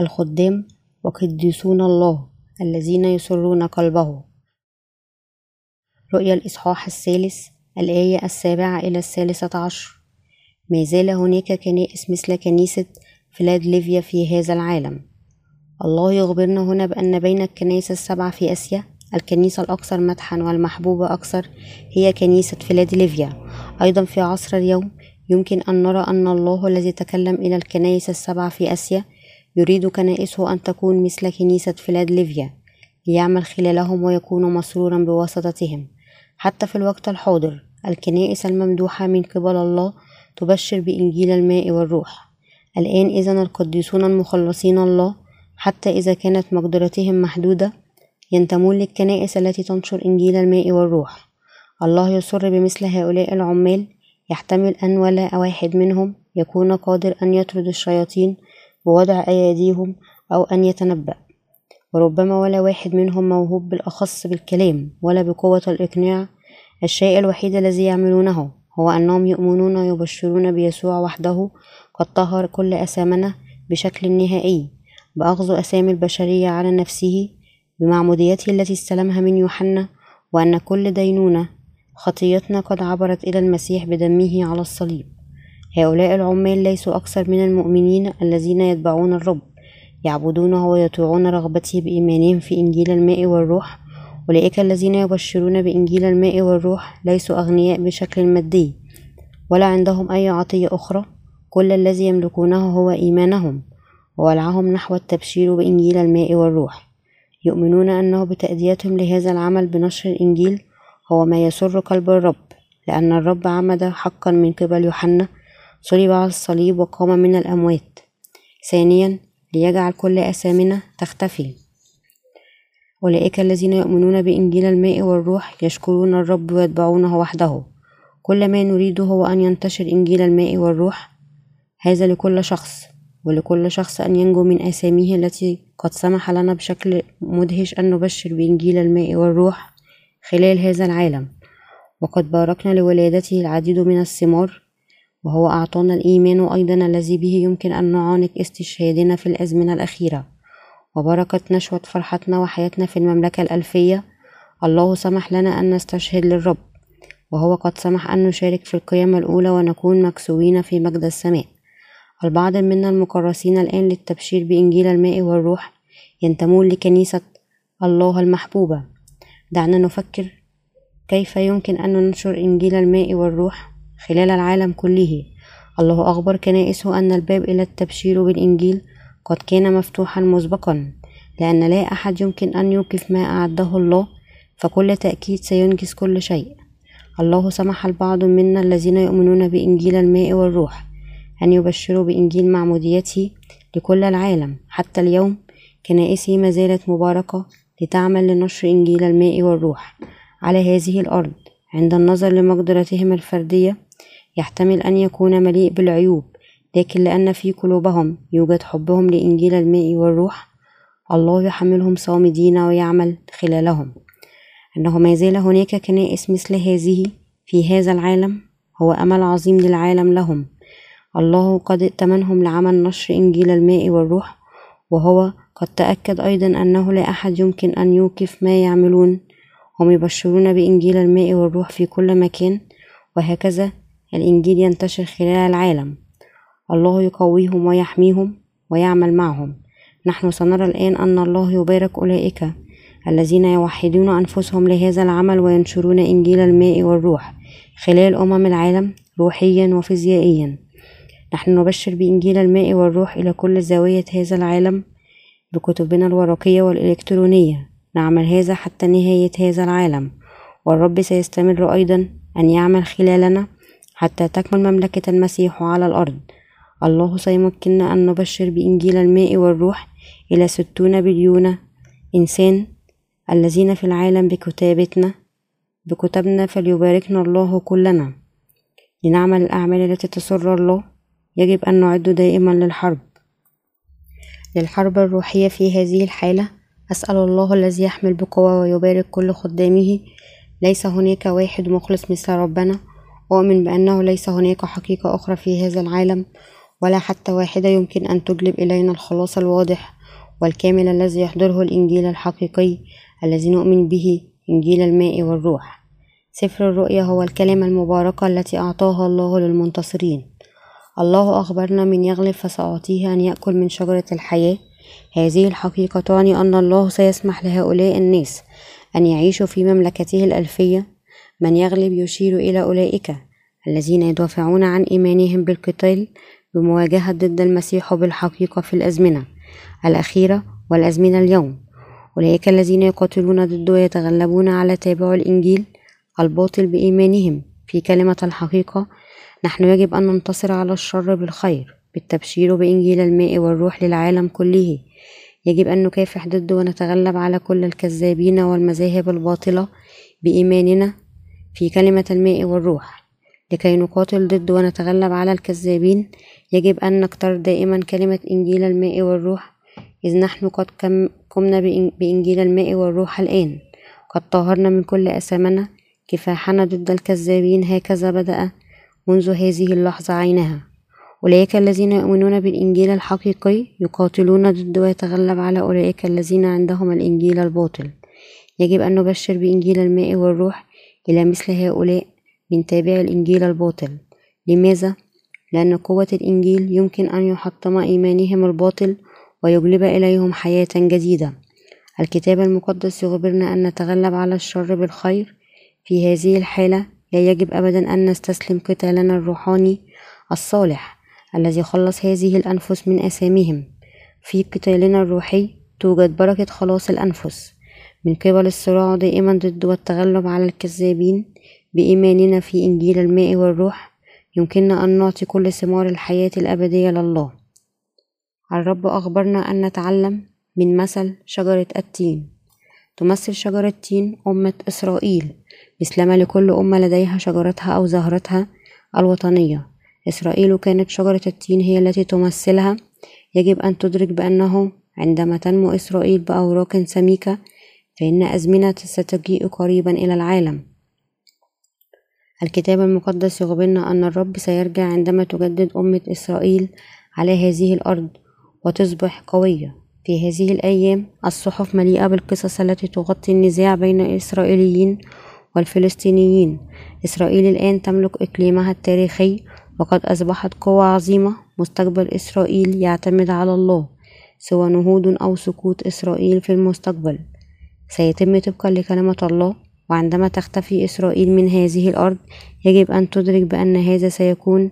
الخدام وقديسون الله الذين يسرون قلبه. رؤيا الإصحاح الثالث الآية السابعة إلى الثالثة عشر. ما زال هناك كنائس مثل كنيسة فيلادلفيا في هذا العالم. الله يخبرنا هنا بأن بين الكنائس السبعة في آسيا الكنيسة الأكثر مدحا والمحبوبة أكثر هي كنيسة فيلادلفيا أيضا في عصر اليوم يمكن أن نرى أن الله الذي تكلم إلى الكنائس السبعة في آسيا يريد كنائسه أن تكون مثل كنيسة فيلادلفيا ليعمل خلالهم ويكون مسرورا بواسطتهم. حتى في الوقت الحاضر الكنائس الممدوحة من قبل الله تبشر بإنجيل الماء والروح. الآن إذا القديسون المخلصين الله حتى إذا كانت مقدرتهم محدودة ينتمون للكنائس التي تنشر إنجيل الماء والروح. الله يسر بمثل هؤلاء العمال يحتمل أن ولا واحد منهم يكون قادر أن يطرد الشياطين بوضع أيديهم أو أن يتنبأ. وربما ولا واحد منهم موهوب بالأخص بالكلام ولا بقوة الإقناع. الشيء الوحيد الذي يعملونه هو أنهم يؤمنون ويبشرون بيسوع وحده قد طهر كل أثامنا بشكل نهائي. بأخذ أسامي البشرية على نفسه بمعموديته التي استلمها من يوحنا وأن كل دينونة خطيتنا قد عبرت إلى المسيح بدمه على الصليب. هؤلاء العمال ليسوا أكثر من المؤمنين الذين يتبعون الرب يعبدونه ويطيعون رغبته بإيمانهم في إنجيل الماء والروح. أولئك الذين يبشرون بإنجيل الماء والروح ليسوا أغنياء بشكل مادي ولا عندهم أي عطية أخرى. كل الذي يملكونه هو إيمانهم وولعهم نحو التبشير بإنجيل الماء والروح. يؤمنون أنه بتأديتهم لهذا العمل بنشر الإنجيل هو ما يسر قلب الرب لأن الرب عمد حقا من قبل يوحنا صلب على الصليب وقام من الأموات. ثانيا ليجعل كل أثامنا تختفي. أولئك الذين يؤمنون بإنجيل الماء والروح يشكرون الرب ويتبعونه وحده. كل ما نريده هو أن ينتشر إنجيل الماء والروح هذا لكل شخص ولكل شخص أن ينجو من آثامه التي قد سمح لنا بشكل مدهش أن نبشر بإنجيل الماء والروح خلال هذا العالم. وقد باركنا لولادته العديد من الثمار وهو أعطانا الإيمان أيضا الذي به يمكن أن نعانق استشهادنا في الأزمنة الأخيرة. وبركة نشوة فرحتنا وحياتنا في المملكة الألفية. الله سمح لنا أن نستشهد للرب وهو قد سمح أن نشارك في القيامة الأولى ونكون مكسوين في مجد السماء. البعض منا المكرسين الآن للتبشير بإنجيل الماء والروح ينتمون لكنيسة الله المحبوبة. دعنا نفكر كيف يمكن أن ننشر إنجيل الماء والروح؟ خلال العالم كله. الله أخبر كنائسه أن الباب إلى التبشير بالإنجيل قد كان مفتوحا مسبقا لأن لا أحد يمكن أن يوقف ما أعده الله فكل تأكيد سينجز كل شيء. الله سمح البعض منا الذين يؤمنون بإنجيل الماء والروح أن يبشروا بإنجيل معموديته لكل العالم. حتى اليوم كنائسه ما زالت مباركة لتعمل لنشر إنجيل الماء والروح على هذه الأرض. عند النظر لمقدرتهم الفردية يحتمل أن يكون مليء بالعيوب لكن لأن في قلوبهم يوجد حبهم لإنجيل الماء والروح الله يحملهم صامدين ويعمل خلالهم. أنه ما زال هناك كنائس مثل هذه في هذا العالم هو أمل عظيم للعالم لهم. الله قد ائتمنهم لعمل نشر إنجيل الماء والروح وهو قد تأكد أيضا أنه لا أحد يمكن أن يوقف ما يعملون هم يبشرون بإنجيل الماء والروح في كل مكان وهكذا الإنجيل ينتشر خلال العالم. الله يقويهم ويحميهم ويعمل معهم. نحن سنرى الآن أن الله يبارك أولئك الذين يوحدون أنفسهم لهذا العمل وينشرون إنجيل الماء والروح خلال أمم العالم روحيا وفيزيائيا. نحن نبشر بإنجيل الماء والروح إلى كل زاوية هذا العالم بكتبنا الورقية والإلكترونية. نعمل هذا حتى نهاية هذا العالم. والرب سيستمر أيضا أن يعمل خلالنا حتى تكمل مملكة المسيح على الأرض. الله سيمكننا أن نبشر بإنجيل الماء والروح إلى ستون بليون إنسان الذين في العالم بكتابتنا بكتبنا فليباركنا الله كلنا. لنعمل الأعمال التي تسر الله يجب أن نعد دائما للحرب. للحرب الروحية في هذه الحالة أسأل الله الذي يحمل بقوة ويبارك كل خدامه. ليس هناك واحد مخلص مثل ربنا. أؤمن بأنه ليس هناك حقيقة أخرى في هذا العالم ولا حتى واحدة يمكن أن تجلب إلينا الخلاص الواضح والكامل الذي يحضره الإنجيل الحقيقي الذي نؤمن به إنجيل الماء والروح. سفر الرؤيا هو الكلمة المباركة التي أعطاها الله للمنتصرين. الله أخبرنا من يغلب فسأعطيه أن يأكل من شجرة الحياة. هذه الحقيقة تعني أن الله سيسمح لهؤلاء الناس أن يعيشوا في مملكته الألفية. من يغلب يشير إلى أولئك الذين يدافعون عن إيمانهم بالقتال بمواجهة ضد المسيح بالحقيقة في الأزمنة الأخيرة والأزمنة اليوم. أولئك الذين يقاتلون ضده ويتغلبون على تابع الإنجيل الباطل بإيمانهم. في كلمة الحقيقة نحن يجب أن ننتصر على الشر بالخير. بالتبشير بإنجيل الماء والروح للعالم كله. يجب أن نكافح ضده ونتغلب على كل الكذابين والمذاهب الباطلة بإيماننا في كلمة الماء والروح. لكي نقاتل ضد ونتغلب على الكذابين يجب أن نختار دائما كلمة إنجيل الماء والروح إذ نحن قد قمنا بإنجيل الماء والروح الآن. قد طهرنا من كل أثامنا كفاحنا ضد الكذابين هكذا بدأ منذ هذه اللحظة عينها. أولئك الذين يؤمنون بالإنجيل الحقيقي يقاتلون ضد ويتغلب على أولئك الذين عندهم الإنجيل الباطل. يجب أن نبشر بإنجيل الماء والروح إلى مثل هؤلاء من تابع الإنجيل الباطل. لماذا؟ لأن قوة الإنجيل يمكن أن يحطم إيمانهم الباطل ويجلب إليهم حياة جديدة. الكتاب المقدس يخبرنا أن نتغلب على الشر بالخير. في هذه الحالة لا يجب أبدا أن نستسلم قتالنا الروحاني الصالح. الذي خلص هذه الأنفس من أسامهم. في قتالنا الروحي توجد بركة خلاص الأنفس. من قبل الصراع دائما ضد والتغلب على الكذابين بإيماننا في إنجيل الماء والروح يمكننا أن نعطي كل ثمار الحياة الأبدية لله. الرب أخبرنا أن نتعلم من مثل شجرة التين. تمثل شجرة تين أمة إسرائيل مثلما لكل أمة لديها شجرتها أو زهرتها الوطنية. إسرائيل كانت شجرة التين هي التي تمثلها. يجب أن تدرك بأنه عندما تنمو إسرائيل بأوراق سميكة فإن أزمنة ستجيء قريبا إلى العالم. الكتاب المقدس يخبرنا أن الرب سيرجع عندما تجدد أمة إسرائيل على هذه الأرض وتصبح قوية. في هذه الأيام الصحف مليئة بالقصص التي تغطي النزاع بين الإسرائيليين والفلسطينيين. إسرائيل الآن تملك إقليمها التاريخي وقد أصبحت قوة عظيمة مستقبل إسرائيل يعتمد على الله سوى نهوض أو سقوط إسرائيل في المستقبل. سيتم طبقا لكلمة الله وعندما تختفي إسرائيل من هذه الأرض يجب أن تدرك بأن هذا سيكون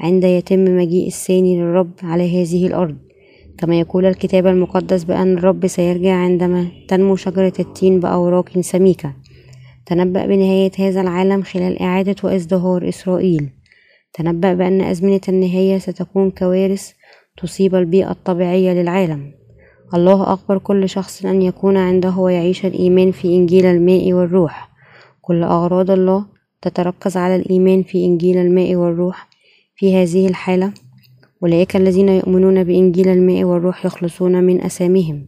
عند يتم مجيء الثاني للرب على هذه الأرض. كما يقول الكتاب المقدس بأن الرب سيرجع عندما تنمو شجرة التين بأوراق سميكة. تنبأ بنهاية هذا العالم خلال إعادة وإزدهار إسرائيل. تنبأ بأن أزمنة النهاية ستكون كوارث تصيب البيئة الطبيعية للعالم. الله أخبر كل شخص أن يكون عنده ويعيش الإيمان في إنجيل الماء والروح. كل أغراض الله تتركز على الإيمان في إنجيل الماء والروح في هذه الحالة. أولئك الذين يؤمنون بإنجيل الماء والروح يخلصون من أسامهم.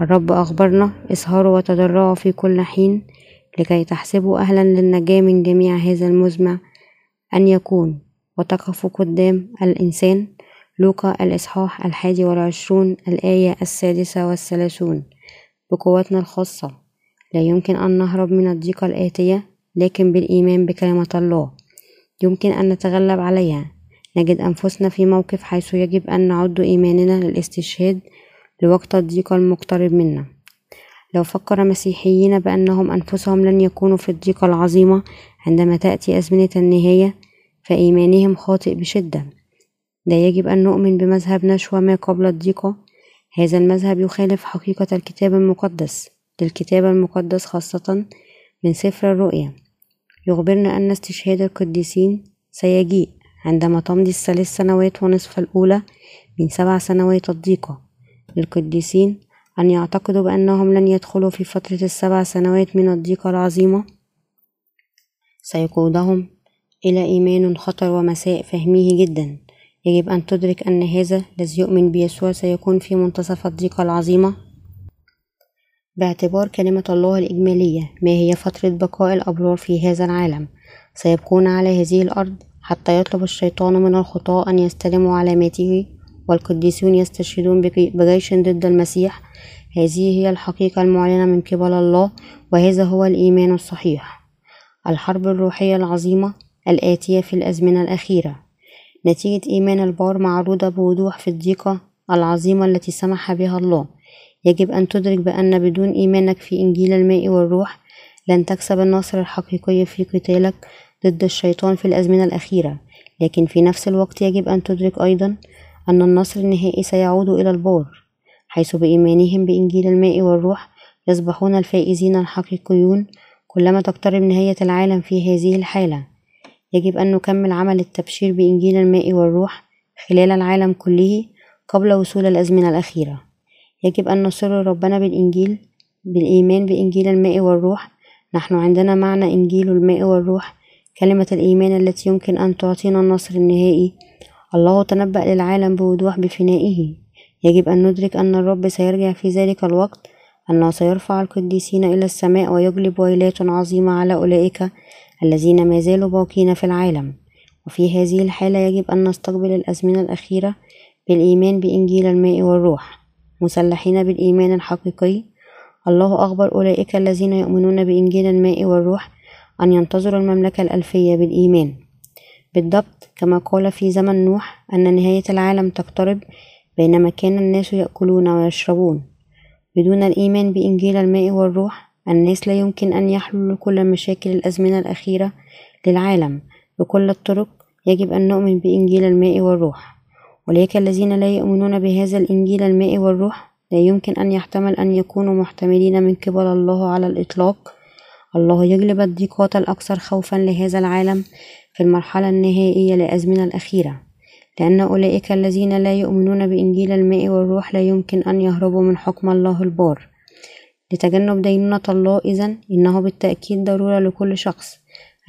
الرب أخبرنا اسهروا وتضرعوا في كل حين لكي تحسبوا أهلا للنجاة من جميع هذا المزمع أن يكون. وتقفوا قدام الإنسان. لوقا الإصحاح الحادي والعشرون الآية السادسة والثلاثون. بقوتنا الخاصة لا يمكن أن نهرب من الضيقة الآتية لكن بالإيمان بكلمة الله. يمكن أن نتغلب عليها. نجد أنفسنا في موقف حيث يجب أن نعد إيماننا للاستشهاد لوقت الضيق المقترب منا. لو فكر مسيحيين بأنهم أنفسهم لن يكونوا في الضيقة العظيمة عندما تأتي أزمنة النهاية فإيمانهم خاطئ بشدة. لا يجب أن نؤمن بمذهب نشوى ما قبل الضيقة هذا المذهب يخالف حقيقة الكتاب المقدس للكتاب المقدس خاصة من سفر الرؤيا. يخبرنا أن استشهاد القديسين سيجيء عندما تمضي الثلاث سنوات ونصف الأولى من سبع سنوات الضيقة للقديسين أن يعتقدوا بأنهم لن يدخلوا في فترة السبع سنوات من الضيقة العظيمة. سيقودهم إلى إيمان خطر ومساء فهمه جدا. يجب أن تدرك أن هذا الذي يؤمن بيسوع سيكون في منتصف الضيقة العظيمة. باعتبار كلمة الله الإجمالية ما هي فترة بقاء الأبرار في هذا العالم؟ سيبقون على هذه الأرض حتى يطلب الشيطان من الخطاة أن يستلموا علاماته والقديسون يستشهدون بجيش ضد المسيح. هذه هي الحقيقة المعلنة من قبل الله وهذا هو الإيمان الصحيح. الحرب الروحية العظيمة الآتية في الأزمنة الأخيرة. نتيجة إيمان البار معروضة بوضوح في الضيقة العظيمة التي سمح بها الله. يجب أن تدرك بأن بدون إيمانك في إنجيل الماء والروح لن تكسب النصر الحقيقي في قتالك ضد الشيطان في الأزمنة الأخيرة. لكن في نفس الوقت يجب أن تدرك أيضا أن النصر النهائي سيعود إلى البار حيث بإيمانهم بإنجيل الماء والروح يصبحون الفائزين الحقيقيون كلما تقترب نهاية العالم في هذه الحالة. يجب أن نكمل عمل التبشير بإنجيل الماء والروح خلال العالم كله قبل وصول الأزمنة الأخيرة. يجب أن نسر ربنا بالإنجيل بالإيمان بإنجيل الماء والروح. نحن عندنا معنى إنجيل الماء والروح كلمة الإيمان التي يمكن أن تعطينا النصر النهائي. الله تنبأ للعالم بوضوح بفنائه. يجب أن ندرك أن الرب سيرجع في ذلك الوقت أنه سيرفع القديسين إلى السماء ويجلب ويلات عظيمة على أولئك. الذين ما زالوا باقين في العالم. وفي هذه الحالة يجب أن نستقبل الأزمنة الأخيرة بالإيمان بإنجيل الماء والروح. مسلحين بالإيمان الحقيقي. الله أخبر أولئك الذين يؤمنون بإنجيل الماء والروح أن ينتظروا المملكة الألفية بالإيمان. بالضبط كما قال في زمن نوح أن نهاية العالم تقترب بينما كان الناس يأكلون ويشربون. بدون الإيمان بإنجيل الماء والروح الناس لا يمكن أن يحلوا كل مشاكل الأزمنة الأخيرة للعالم. بكل الطرق يجب أن نؤمن بإنجيل الماء والروح. ولكن الذين لا يؤمنون بهذا الإنجيل الماء والروح لا يمكن أن يحتمل أن يكونوا محتملين من قبل الله على الإطلاق. الله يجلب الضيقات الأكثر خوفا لهذا العالم في المرحلة النهائية للأزمنة الأخيرة. لأن أولئك الذين لا يؤمنون بإنجيل الماء والروح لا يمكن أن يهربوا من حكم الله البار. لتجنب دينونة الله إذا إنه بالتأكيد ضرورة لكل شخص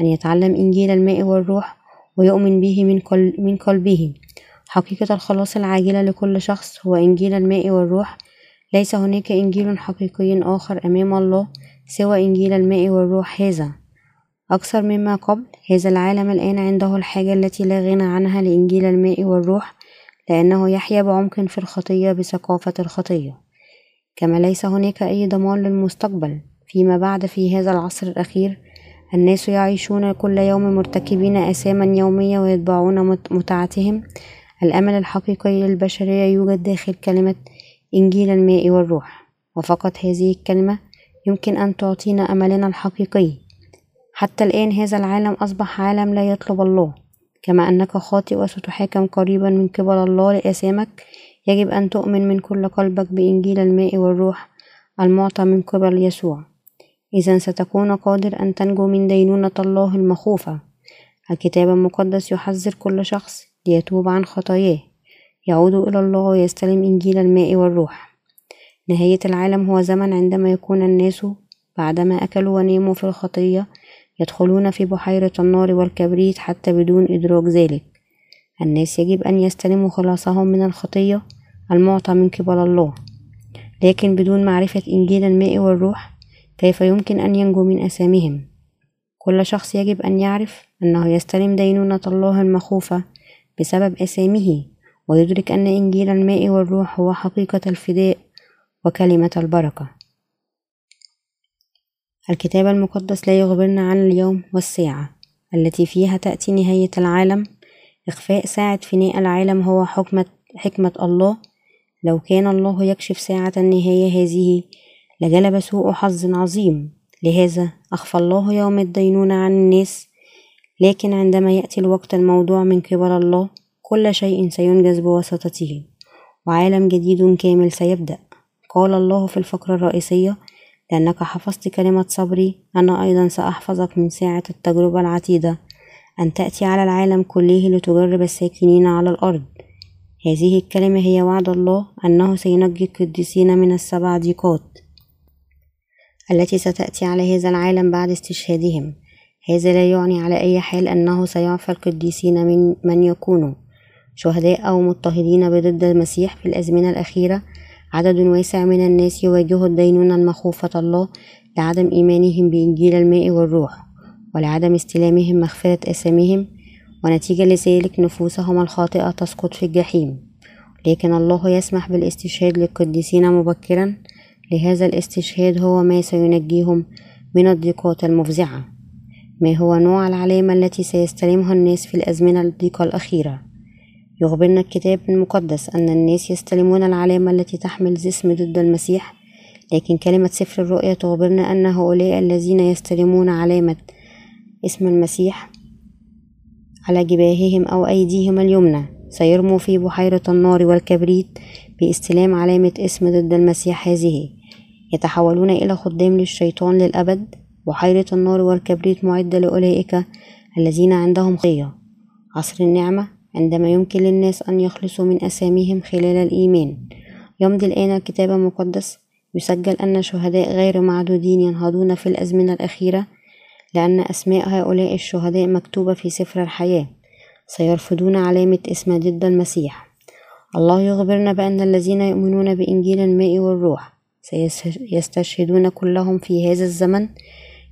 أن يتعلم إنجيل الماء والروح ويؤمن به من, من قلبه. حقيقة الخلاص العاجلة لكل شخص هو إنجيل الماء والروح. ليس هناك إنجيل حقيقي آخر أمام الله سوى إنجيل الماء والروح هذا. أكثر مما قبل هذا العالم الآن عنده الحاجة التي لا غنى عنها لإنجيل الماء والروح لأنه يحيا بعمق في الخطية بثقافة الخطية. كما ليس هناك أي ضمان للمستقبل. فيما بعد في هذا العصر الأخير الناس يعيشون كل يوم مرتكبين آثاما يومية ويتبعون متعتهم. الأمل الحقيقي للبشرية يوجد داخل كلمة إنجيل الماء والروح. وفقط هذه الكلمة يمكن أن تعطينا أملنا الحقيقي. حتى الآن هذا العالم أصبح عالم لا يطلب الله. كما أنك خاطئ وستحاكم قريبا من قبل الله لآثامك يجب أن تؤمن من كل قلبك بإنجيل الماء والروح المعطى من قبل يسوع. إذا ستكون قادر أن تنجو من دينونة الله المخوفة. الكتاب المقدس يحذر كل شخص ليتوب عن خطاياه. يعود إلى الله ويستلم إنجيل الماء والروح. نهاية العالم هو زمن عندما يكون الناس بعدما أكلوا وناموا في الخطية يدخلون في بحيرة النار والكبريت حتى بدون إدراك ذلك. الناس يجب أن يستلموا خلاصهم من الخطية المعطى من قبل الله. لكن بدون معرفة إنجيل الماء والروح كيف يمكن أن ينجو من أسامهم؟ كل شخص يجب أن يعرف أنه يستلم دينونة الله المخوفة بسبب أسامه ويدرك أن إنجيل الماء والروح هو حقيقة الفداء وكلمة البركة. الكتاب المقدس لا يخبرنا عن اليوم والساعة التي فيها تأتي نهاية العالم. إخفاء ساعة فناء العالم هو حكمة حكمة الله لو كان الله يكشف ساعة النهاية هذه لجلب سوء حظ عظيم. لهذا أخفى الله يوم الدينونة عن الناس. لكن عندما يأتي الوقت الموضوع من قبل الله كل شيء سينجز بواسطته وعالم جديد كامل سيبدأ. قال الله في الفقرة الرئيسية لأنك حفظت كلمة صبري أنا أيضا سأحفظك من ساعة التجربة العتيدة. أن تأتي على العالم كله لتجرب الساكنين على الأرض. هذه الكلمة هي وعد الله أنه سينجي القديسين من السبع ضيقات التي ستأتي على هذا العالم بعد استشهادهم. هذا لا يعني على أي حال أنه سيعفى القديسين من من يكونوا شهداء أو مضطهدين بضد المسيح في الأزمنة الأخيرة. عدد واسع من الناس يواجهوا الدينونة المخوفة الله لعدم إيمانهم بإنجيل الماء والروح ولعدم استلامهم مغفرة أسامهم ونتيجة لذلك نفوسهم الخاطئة تسقط في الجحيم. لكن الله يسمح بالاستشهاد للقديسين مبكرا. لهذا الاستشهاد هو ما سينجيهم من الضيقات المفزعة. ما هو نوع العلامة التي سيستلمها الناس في الأزمنة الضيقة الأخيرة؟ يخبرنا الكتاب المقدس أن الناس يستلمون العلامة التي تحمل جسم ضد المسيح. لكن كلمة سفر الرؤيا تخبرنا أن هؤلاء الذين يستلمون علامة اسم المسيح على جباههم أو أيديهم اليمنى. سيرموا في بحيرة النار والكبريت باستلام علامة اسم ضد المسيح هذه. يتحولون إلى خدام للشيطان للأبد. بحيرة النار والكبريت معدة لأولئك الذين عندهم خية عصر النعمة عندما يمكن للناس أن يخلصوا من أساميهم خلال الإيمان. يمضي الآن الكتاب المقدس. يسجل أن شهداء غير معدودين ينهضون في الأزمنة الأخيرة. لأن أسماء هؤلاء الشهداء مكتوبة في سفر الحياة. سيرفضون علامة اسم ضد المسيح. الله يخبرنا بأن الذين يؤمنون بإنجيل الماء والروح سيستشهدون كلهم في هذا الزمن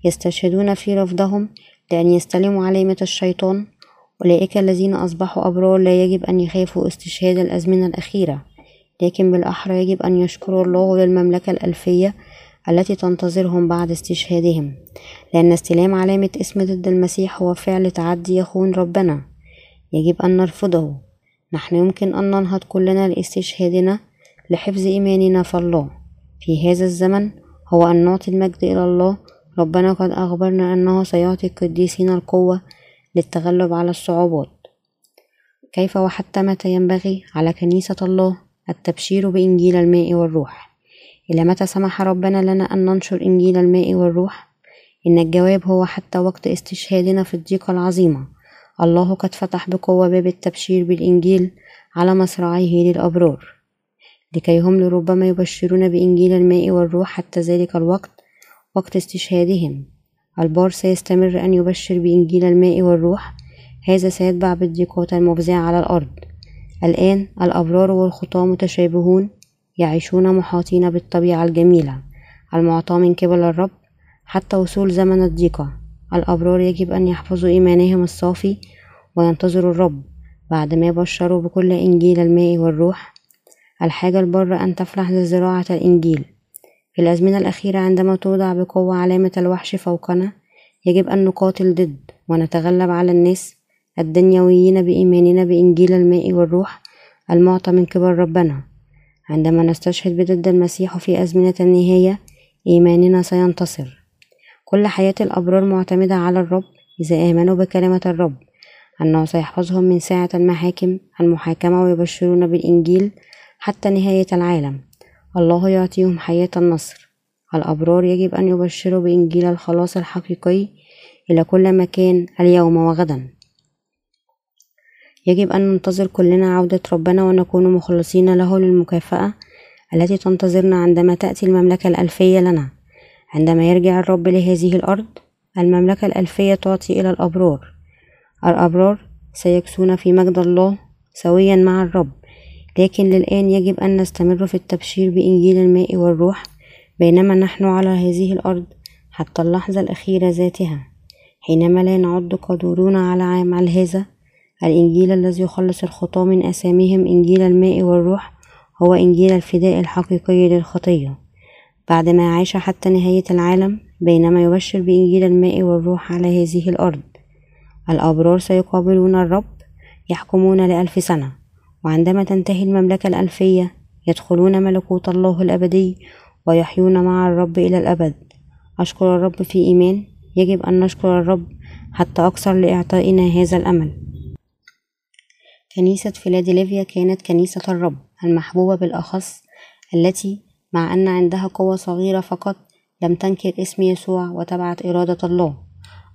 يستشهدون في رفضهم لأن يستلموا علامة الشيطان. أولئك الذين أصبحوا أبرار لا يجب أن يخافوا استشهاد الأزمنة الأخيرة لكن بالأحرى يجب أن يشكروا الله للمملكة الألفية التي تنتظرهم بعد استشهادهم لأن استلام علامة اسم ضد المسيح هو فعل تعدي يخون ربنا. يجب أن نرفضه. نحن يمكن أن ننهض كلنا لاستشهادنا لحفظ إيماننا في الله. في هذا الزمن هو أن نعطي المجد إلى الله. ربنا قد أخبرنا أنه سيعطي القديسين القوة للتغلب على الصعوبات. كيف وحتى متى ينبغي على كنيسة الله التبشير بإنجيل الماء والروح؟ إلى متى سمح ربنا لنا أن ننشر إنجيل الماء والروح؟ إن الجواب هو حتى وقت استشهادنا في الضيقة العظيمة. الله قد فتح بقوة باب التبشير بالإنجيل على مصراعيه للأبرار. لكي هم لربما يبشرون بإنجيل الماء والروح حتى ذلك الوقت وقت استشهادهم. البار سيستمر أن يبشر بإنجيل الماء والروح. هذا سيتبع بالضيقات المفزعة على الأرض. الآن الأبرار والخطاة متشابهون. يعيشون محاطين بالطبيعة الجميلة المعطاة من قبل الرب حتى وصول زمن الضيقة. الأبرار يجب أن يحفظوا إيمانهم الصافي وينتظروا الرب. بعدما بشروا بكل إنجيل الماء والروح الحاجة البر أن تفلح لزراعة الإنجيل. في الأزمنة الأخيرة عندما توضع بقوة علامة الوحش فوقنا يجب أن نقاتل ضد ونتغلب على الناس الدنيويين بإيماننا بإنجيل الماء والروح المعطى من قبل ربنا. عندما نستشهد بضد المسيح في أزمنة النهاية إيماننا سينتصر. كل حياة الأبرار معتمدة على الرب إذا آمنوا بكلمة الرب. أنه سيحفظهم من ساعة المحاكم المحاكمة ويبشرون بالإنجيل حتى نهاية العالم. الله يعطيهم حياة النصر. الأبرار يجب أن يبشروا بإنجيل الخلاص الحقيقي إلى كل مكان اليوم وغدا. يجب أن ننتظر كلنا عودة ربنا ونكون مخلصين له للمكافأة التي تنتظرنا عندما تأتي المملكة الألفية لنا. عندما يرجع الرب لهذه الأرض المملكة الألفية تعطي إلى الأبرار. الأبرار سيكسون في مجد الله سويا مع الرب. لكن للآن يجب أن نستمر في التبشير بإنجيل الماء والروح بينما نحن على هذه الأرض حتى اللحظة الأخيرة ذاتها حينما لا نعد قادرون على عمل هذا الإنجيل الذي يخلص الخطاة من أساميهم إنجيل الماء والروح هو إنجيل الفداء الحقيقي للخطية. بعدما عاش حتى نهاية العالم بينما يبشر بإنجيل الماء والروح على هذه الأرض. الأبرار سيقابلون الرب يحكمون لألف سنة. وعندما تنتهي المملكة الألفية يدخلون ملكوت الله الأبدي ويحيون مع الرب إلى الأبد. أشكر الرب في إيمان. يجب أن نشكر الرب حتى أكثر لإعطائنا هذا الأمل. كنيسة فيلادلفيا كانت كنيسة الرب المحبوبة بالأخص التي مع أن عندها قوة صغيرة فقط لم تنكر اسم يسوع وتبعت إرادة الله.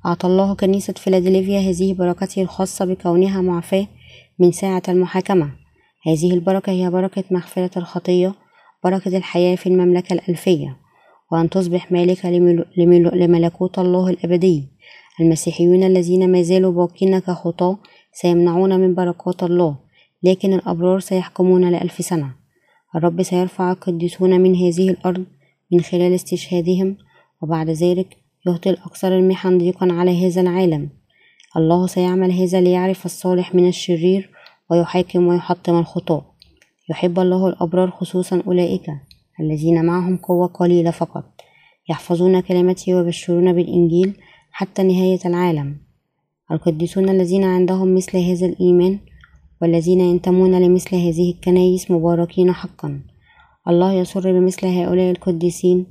أعطى الله كنيسة فيلادلفيا هذه بركته الخاصة بكونها معفاة من ساعة المحاكمة. هذه البركة هي بركة مغفرة الخطية بركة الحياة في المملكة الألفية وأن تصبح مالكة لملكوت الله الأبدي. المسيحيون الذين ما زالوا باقين كخطاة سيمنعون من بركات الله لكن الأبرار سيحكمون لألف سنة. الرب سيرفع القديسون من هذه الأرض من خلال استشهادهم وبعد ذلك يهطل أكثر المحن ضيقا على هذا العالم. الله سيعمل هذا ليعرف الصالح من الشرير ويحاكم ويحطم الخطاة يحب الله الأبرار خصوصا أولئك الذين معهم قوة قليلة فقط. يحفظون كلمته ويبشرون بالإنجيل حتى نهاية العالم. القديسون الذين عندهم مثل هذا الإيمان والذين ينتمون لمثل هذه الكنائس مباركين حقا. الله يسر بمثل هؤلاء القديسين.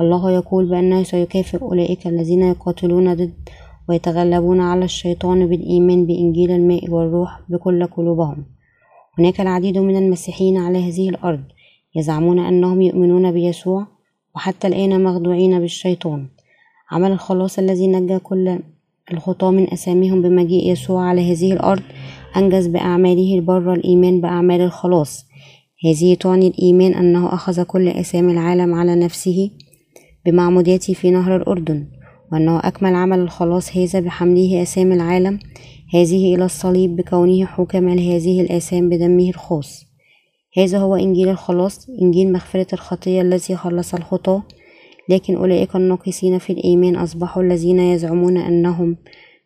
الله يقول بأنه سيكافئ أولئك الذين يقاتلون ضد ويتغلبون على الشيطان بالإيمان بإنجيل الماء والروح بكل قلوبهم. هناك العديد من المسيحيين على هذه الأرض يزعمون أنهم يؤمنون بيسوع وحتى الآن مخدوعين بالشيطان. عمل الخلاص الذي نجى كل الخطاة من أساميهم بمجيء يسوع على هذه الأرض أنجز بأعماله البرة الإيمان بأعمال الخلاص. هذه تعني الإيمان أنه أخذ كل أسامي العالم على نفسه بمعموديته في نهر الأردن وأنه أكمل عمل الخلاص هذا بحمله أسامي العالم هذه إلى الصليب بكونه حكم لهذه الآثام بدمه الخاص. هذا هو إنجيل الخلاص إنجيل مغفرة الخطية الذي خلص الخطاة. لكن أولئك الناقصين في الإيمان أصبحوا الذين يزعمون أنهم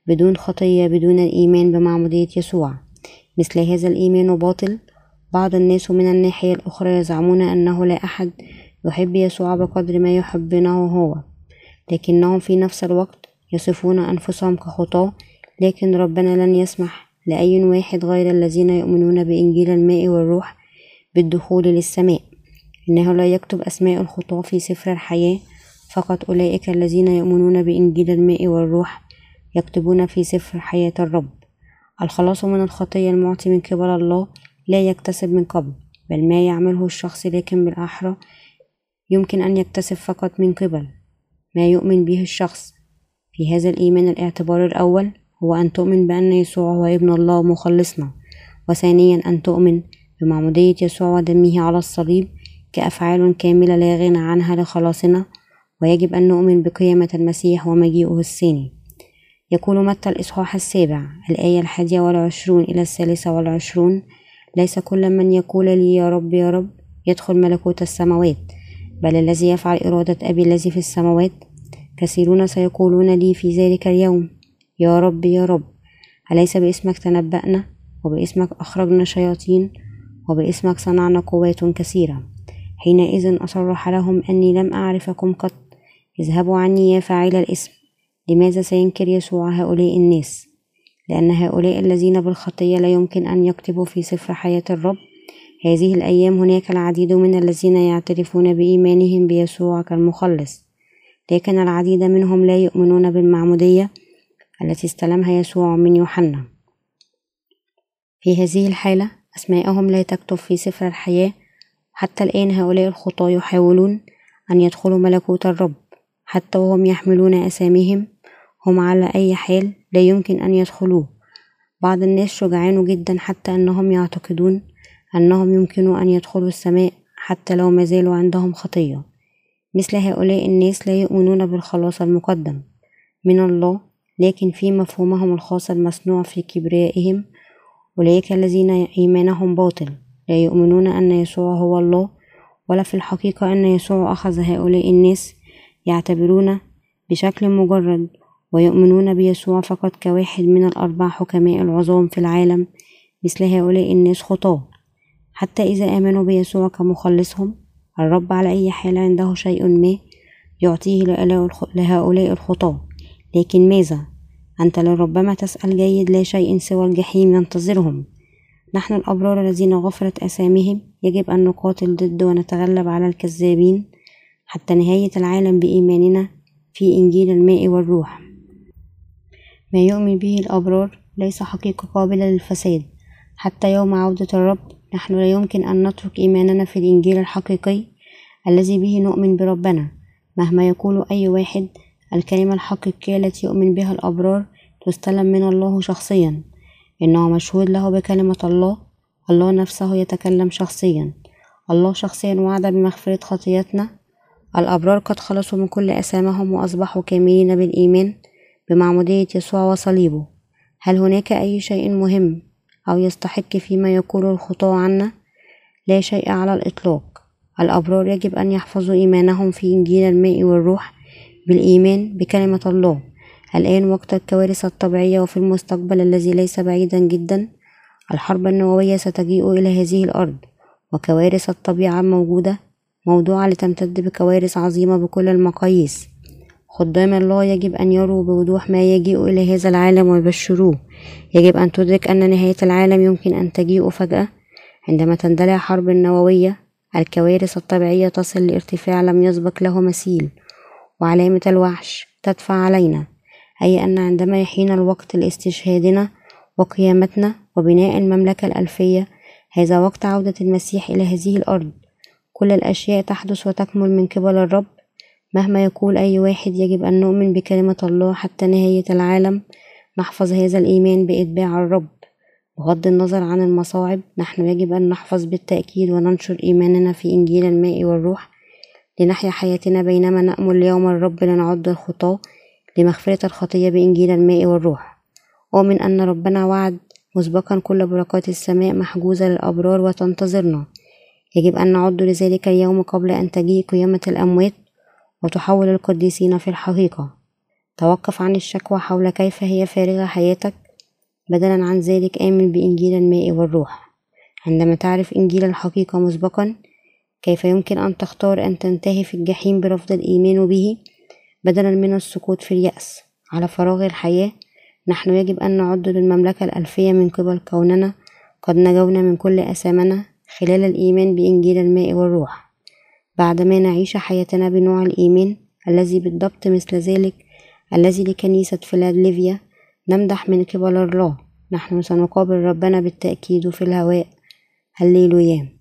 بدون خطية بدون الإيمان بمعمودية يسوع. مثل هذا الإيمان باطل. بعض الناس من الناحية الأخرى يزعمون أنه لا أحد يحب يسوع بقدر ما يحبنه هو. لكنهم في نفس الوقت يصفون أنفسهم كخطاة لكن ربنا لن يسمح لأي واحد غير الذين يؤمنون بإنجيل الماء والروح بالدخول للسماء. إنه لا يكتب أسماء الخطاة في سفر الحياة فقط أولئك الذين يؤمنون بإنجيل الماء والروح يكتبون في سفر حياة الرب. الخلاص من الخطية المعطي من قبل الله لا يكتسب من قبل بل ما يعمله الشخص لكن بالأحرى يمكن أن يكتسب فقط من قبل. ما يؤمن به الشخص في هذا الإيمان الاعتبار الأول هو أن تؤمن بأن يسوع هو ابن الله مخلصنا. وثانيا أن تؤمن بمعمودية يسوع ودمه على الصليب كأفعال كاملة لا غنى عنها لخلاصنا. ويجب أن نؤمن بقيامة المسيح ومجيئه الثاني يقول متى الإصحاح السابع الآية الحادية والعشرون إلى الثالثة والعشرون ليس كل من يقول لي يا رب يا رب يدخل ملكوت السماوات بل الذي يفعل إرادة أبي الذي في السماوات. كثيرون سيقولون لي في ذلك اليوم يا رب يا رب أليس باسمك تنبأنا؟ وباسمك أخرجنا شياطين وباسمك صنعنا قوات كثيرة. حينئذ أصرح لهم أني لم أعرفكم قط اذهبوا عني يا فاعل الاسم. لماذا سينكر يسوع هؤلاء الناس؟ لأن هؤلاء الذين بالخطية لا يمكن أن يكتبوا في سفر حياة الرب. هذه الأيام هناك العديد من الذين يعترفون بإيمانهم بيسوع كالمخلص. لكن العديد منهم لا يؤمنون بالمعمودية التي استلمها يسوع من يوحنا. في هذه الحالة أسماءهم لا تكتب في سفر الحياة. حتى الآن هؤلاء الخطاة يحاولون أن يدخلوا ملكوت الرب. حتى وهم يحملون أساميهم هم على أي حال لا يمكن أن يدخلوه. بعض الناس شجعان جدا حتى أنهم يعتقدون أنهم يمكن أن يدخلوا السماء حتى لو ما زالوا عندهم خطية. مثل هؤلاء الناس لا يؤمنون بالخلاص المقدم. من الله لكن في مفهومهم الخاص المصنوع في كبريائهم أولئك الذين إيمانهم باطل. لا يؤمنون أن يسوع هو الله ولا في الحقيقة أن يسوع أخذ هؤلاء الناس يعتبرون بشكل مجرد ويؤمنون بيسوع فقط كواحد من الأربع حكماء العظام في العالم مثل هؤلاء الناس خطاة. حتى إذا آمنوا بيسوع كمخلصهم الرب على أي حال عنده شيء ما يعطيه لهؤلاء الخطاة. لكن ماذا؟ أنت لربما تسأل جيد لا شيء سوى الجحيم ينتظرهم. نحن الأبرار الذين غفرت أساميهم يجب أن نقاتل ضد ونتغلب على الكذابين. حتى نهاية العالم بإيماننا في إنجيل الماء والروح. ما يؤمن به الأبرار ليس حقيقة قابلة للفساد. حتى يوم عودة الرب نحن لا يمكن أن نترك إيماننا في الإنجيل الحقيقي الذي به نؤمن بربنا. مهما يقول أي واحد الكلمة الحقيقية التي يؤمن بها الأبرار تستلم من الله شخصيا. إنه مشهود له بكلمة الله. الله نفسه يتكلم شخصيا. الله شخصيا وعد بمغفرة خطيتنا الأبرار قد خلصوا من كل أسامهم وأصبحوا كاملين بالإيمان بمعمودية يسوع وصليبه. هل هناك أي شيء مهم أو يستحق فيما يقول الخطاة عنا؟ لا شيء على الإطلاق. الأبرار يجب أن يحفظوا إيمانهم في إنجيل الماء والروح بالإيمان بكلمة الله. الآن وقت الكوارث الطبيعية وفي المستقبل الذي ليس بعيدا جدا الحرب النووية ستجيء إلى هذه الأرض وكوارث الطبيعة موجودة موضوعة لتمتد بكوارث عظيمة بكل المقاييس. خدام الله يجب أن يروا بوضوح ما يجيء إلى هذا العالم ويبشروه. يجب أن تدرك أن نهاية العالم يمكن أن تجيء فجأة. عندما تندلع حرب نووية الكوارث الطبيعية تصل لارتفاع لم يسبق له مثيل. وعلامة الوحش تدفع علينا أي أن عندما يحين الوقت لاستشهادنا وقيامتنا وبناء المملكة الألفية هذا وقت عودة المسيح إلى هذه الأرض. كل الأشياء تحدث وتكمل من قبل الرب. مهما يقول أي واحد يجب أن نؤمن بكلمة الله حتى نهاية العالم. نحفظ هذا الإيمان بإتباع الرب. بغض النظر عن المصاعب نحن يجب أن نحفظ بالتأكيد وننشر إيماننا في إنجيل الماء والروح. لنحيا حياتنا بينما نأمل يوم الرب لنعد الخطاة لمغفرة الخطية بإنجيل الماء والروح. أؤمن أن ربنا وعد مسبقا كل بركات السماء محجوزة للأبرار وتنتظرنا. يجب أن نعد لذلك اليوم قبل أن تجيء قيامة الأموات وتحول القديسين في الحقيقة. توقف عن الشكوى حول كيف هي فارغة حياتك. بدلا عن ذلك آمن بإنجيل الماء والروح. عندما تعرف إنجيل الحقيقة مسبقا كيف يمكن أن تختار أن تنتهي في الجحيم برفض الإيمان به؟ بدلا من السقوط في اليأس. على فراغ الحياة نحن يجب أن نعد للمملكة الألفية من قبل كوننا قد نجونا من كل أثامنا. خلال الإيمان بإنجيل الماء والروح. بعدما نعيش حياتنا بنوع الإيمان الذي بالضبط مثل ذلك الذي لكنيسة فيلادلفيا نمدح من قبل الله. نحن سنقابل ربنا بالتأكيد في الهواء. هللويا.